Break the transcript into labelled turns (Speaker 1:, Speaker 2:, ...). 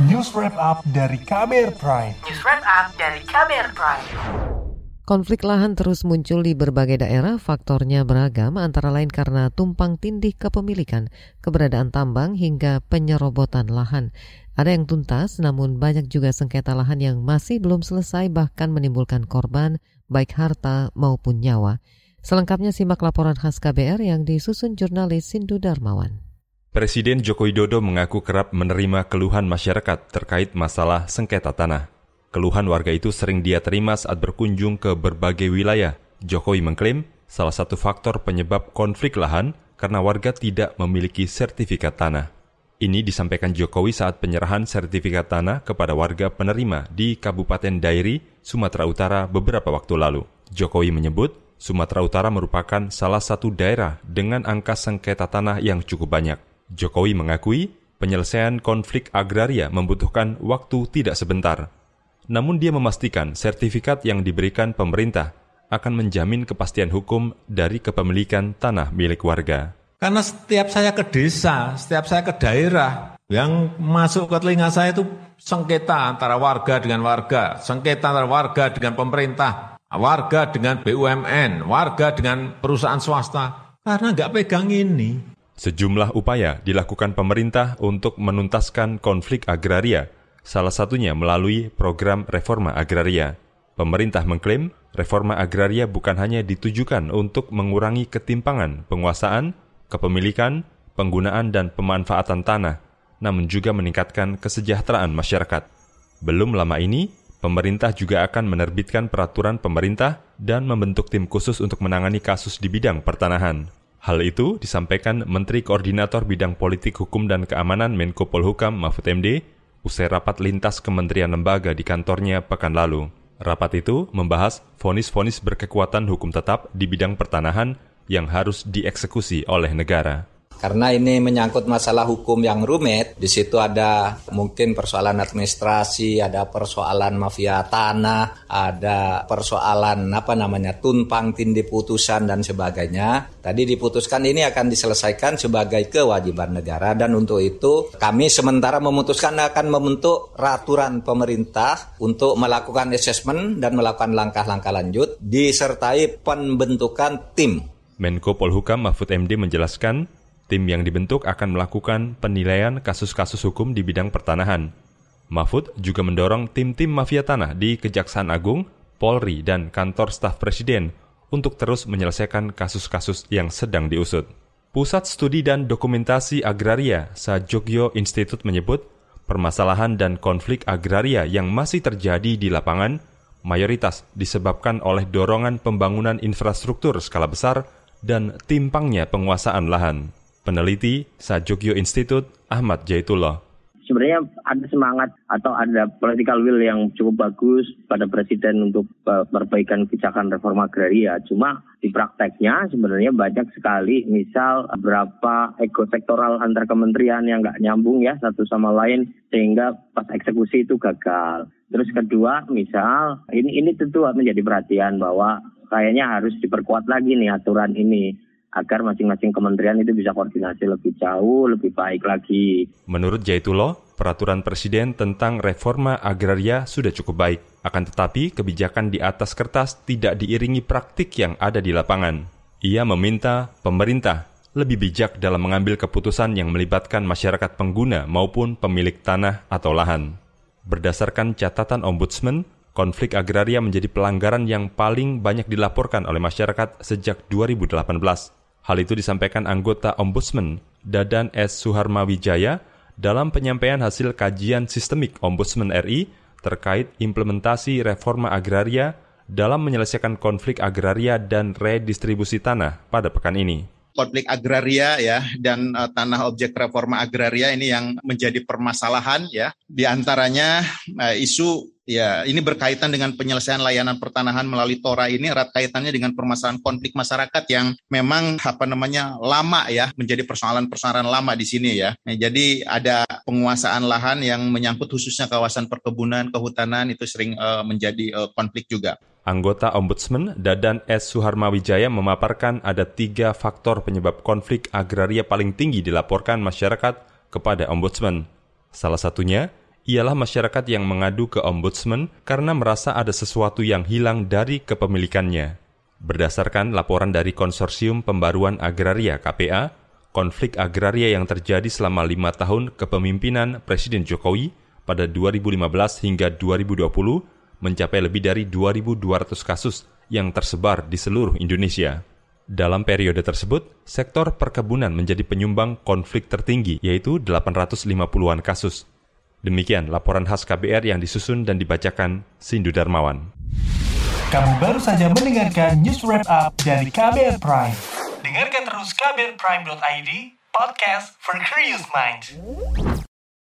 Speaker 1: News Wrap Up dari KBR Prime.
Speaker 2: News Wrap Up dari KBR Prime.
Speaker 3: Konflik lahan terus muncul di berbagai daerah, faktornya beragam antara lain karena tumpang tindih kepemilikan, keberadaan tambang hingga penyerobotan lahan. Ada yang tuntas, namun banyak juga sengketa lahan yang masih belum selesai bahkan menimbulkan korban, baik harta maupun nyawa. Selengkapnya simak laporan khas KBR yang disusun jurnalis Sindu Darmawan.
Speaker 4: Presiden Joko Widodo mengaku kerap menerima keluhan masyarakat terkait masalah sengketa tanah. Keluhan warga itu sering dia terima saat berkunjung ke berbagai wilayah. Jokowi mengklaim salah satu faktor penyebab konflik lahan karena warga tidak memiliki sertifikat tanah. Ini disampaikan Jokowi saat penyerahan sertifikat tanah kepada warga penerima di Kabupaten Dairi, Sumatera Utara beberapa waktu lalu. Jokowi menyebut Sumatera Utara merupakan salah satu daerah dengan angka sengketa tanah yang cukup banyak. Jokowi mengakui penyelesaian konflik agraria membutuhkan waktu tidak sebentar. Namun dia memastikan sertifikat yang diberikan pemerintah akan menjamin kepastian hukum dari kepemilikan tanah milik warga.
Speaker 5: Karena setiap saya ke desa, setiap saya ke daerah, yang masuk ke telinga saya itu sengketa antara warga dengan warga, sengketa antara warga dengan pemerintah, warga dengan BUMN, warga dengan perusahaan swasta. Karena nggak pegang ini.
Speaker 4: Sejumlah upaya dilakukan pemerintah untuk menuntaskan konflik agraria, salah satunya melalui program reforma agraria. Pemerintah mengklaim reforma agraria bukan hanya ditujukan untuk mengurangi ketimpangan penguasaan, kepemilikan, penggunaan dan pemanfaatan tanah, namun juga meningkatkan kesejahteraan masyarakat. Belum lama ini, pemerintah juga akan menerbitkan peraturan pemerintah dan membentuk tim khusus untuk menangani kasus di bidang pertanahan. Hal itu disampaikan Menteri Koordinator Bidang Politik Hukum dan Keamanan Menko Polhukam Mahfud MD usai rapat lintas kementerian lembaga di kantornya pekan lalu. Rapat itu membahas vonis-vonis berkekuatan hukum tetap di bidang pertanahan yang harus dieksekusi oleh negara.
Speaker 6: Karena ini menyangkut masalah hukum yang rumit, di situ ada mungkin persoalan administrasi, ada persoalan mafia tanah, ada persoalan apa namanya tumpang tindih putusan dan sebagainya. Tadi diputuskan ini akan diselesaikan sebagai kewajiban negara dan untuk itu kami sementara memutuskan akan membentuk raturan pemerintah untuk melakukan assessment dan melakukan langkah-langkah lanjut disertai pembentukan tim.
Speaker 4: Menko Polhukam Mahfud MD menjelaskan Tim yang dibentuk akan melakukan penilaian kasus-kasus hukum di bidang pertanahan. Mahfud juga mendorong tim-tim mafia tanah di Kejaksaan Agung, Polri, dan kantor staf presiden untuk terus menyelesaikan kasus-kasus yang sedang diusut. Pusat Studi dan Dokumentasi Agraria Sajogyo Institute menyebut permasalahan dan konflik agraria yang masih terjadi di lapangan mayoritas disebabkan oleh dorongan pembangunan infrastruktur skala besar dan timpangnya penguasaan lahan. Peneliti Sajogyo Institute Ahmad Jaitullah.
Speaker 7: Sebenarnya ada semangat atau ada political will yang cukup bagus pada presiden untuk perbaikan kebijakan reforma agraria. Cuma di prakteknya sebenarnya banyak sekali misal berapa ekosektoral antar kementerian yang nggak nyambung ya satu sama lain sehingga pas eksekusi itu gagal. Terus kedua misal ini ini tentu menjadi perhatian bahwa kayaknya harus diperkuat lagi nih aturan ini agar masing-masing kementerian itu bisa koordinasi lebih jauh, lebih baik lagi.
Speaker 4: Menurut Jaitulo, peraturan presiden tentang reforma agraria sudah cukup baik. Akan tetapi, kebijakan di atas kertas tidak diiringi praktik yang ada di lapangan. Ia meminta pemerintah lebih bijak dalam mengambil keputusan yang melibatkan masyarakat pengguna maupun pemilik tanah atau lahan. Berdasarkan catatan Ombudsman, konflik agraria menjadi pelanggaran yang paling banyak dilaporkan oleh masyarakat sejak 2018. Hal itu disampaikan anggota Ombudsman Dadan S. Suharmawijaya dalam penyampaian hasil kajian sistemik Ombudsman RI terkait implementasi reforma agraria dalam menyelesaikan konflik agraria dan redistribusi tanah pada pekan ini
Speaker 8: konflik agraria ya dan uh, tanah objek reforma agraria ini yang menjadi permasalahan ya di antaranya uh, isu Ya, ini berkaitan dengan penyelesaian layanan pertanahan melalui Tora ini erat kaitannya dengan permasalahan konflik masyarakat yang memang apa namanya lama ya, menjadi persoalan-persoalan lama di sini ya. Nah, jadi ada penguasaan lahan yang menyangkut khususnya kawasan perkebunan, kehutanan itu sering uh, menjadi uh, konflik juga.
Speaker 4: Anggota Ombudsman Dadan S. Suharmawijaya memaparkan ada tiga faktor penyebab konflik agraria paling tinggi dilaporkan masyarakat kepada Ombudsman. Salah satunya ialah masyarakat yang mengadu ke ombudsman karena merasa ada sesuatu yang hilang dari kepemilikannya. Berdasarkan laporan dari Konsorsium Pembaruan Agraria KPA, konflik agraria yang terjadi selama lima tahun kepemimpinan Presiden Jokowi pada 2015 hingga 2020 mencapai lebih dari 2.200 kasus yang tersebar di seluruh Indonesia. Dalam periode tersebut, sektor perkebunan menjadi penyumbang konflik tertinggi, yaitu 850-an kasus. Demikian laporan khas KBR yang disusun dan dibacakan Sindu Darmawan.
Speaker 1: Kamu baru saja mendengarkan news wrap up dari KBR Prime. Dengarkan terus kbrprime.id, podcast for curious minds.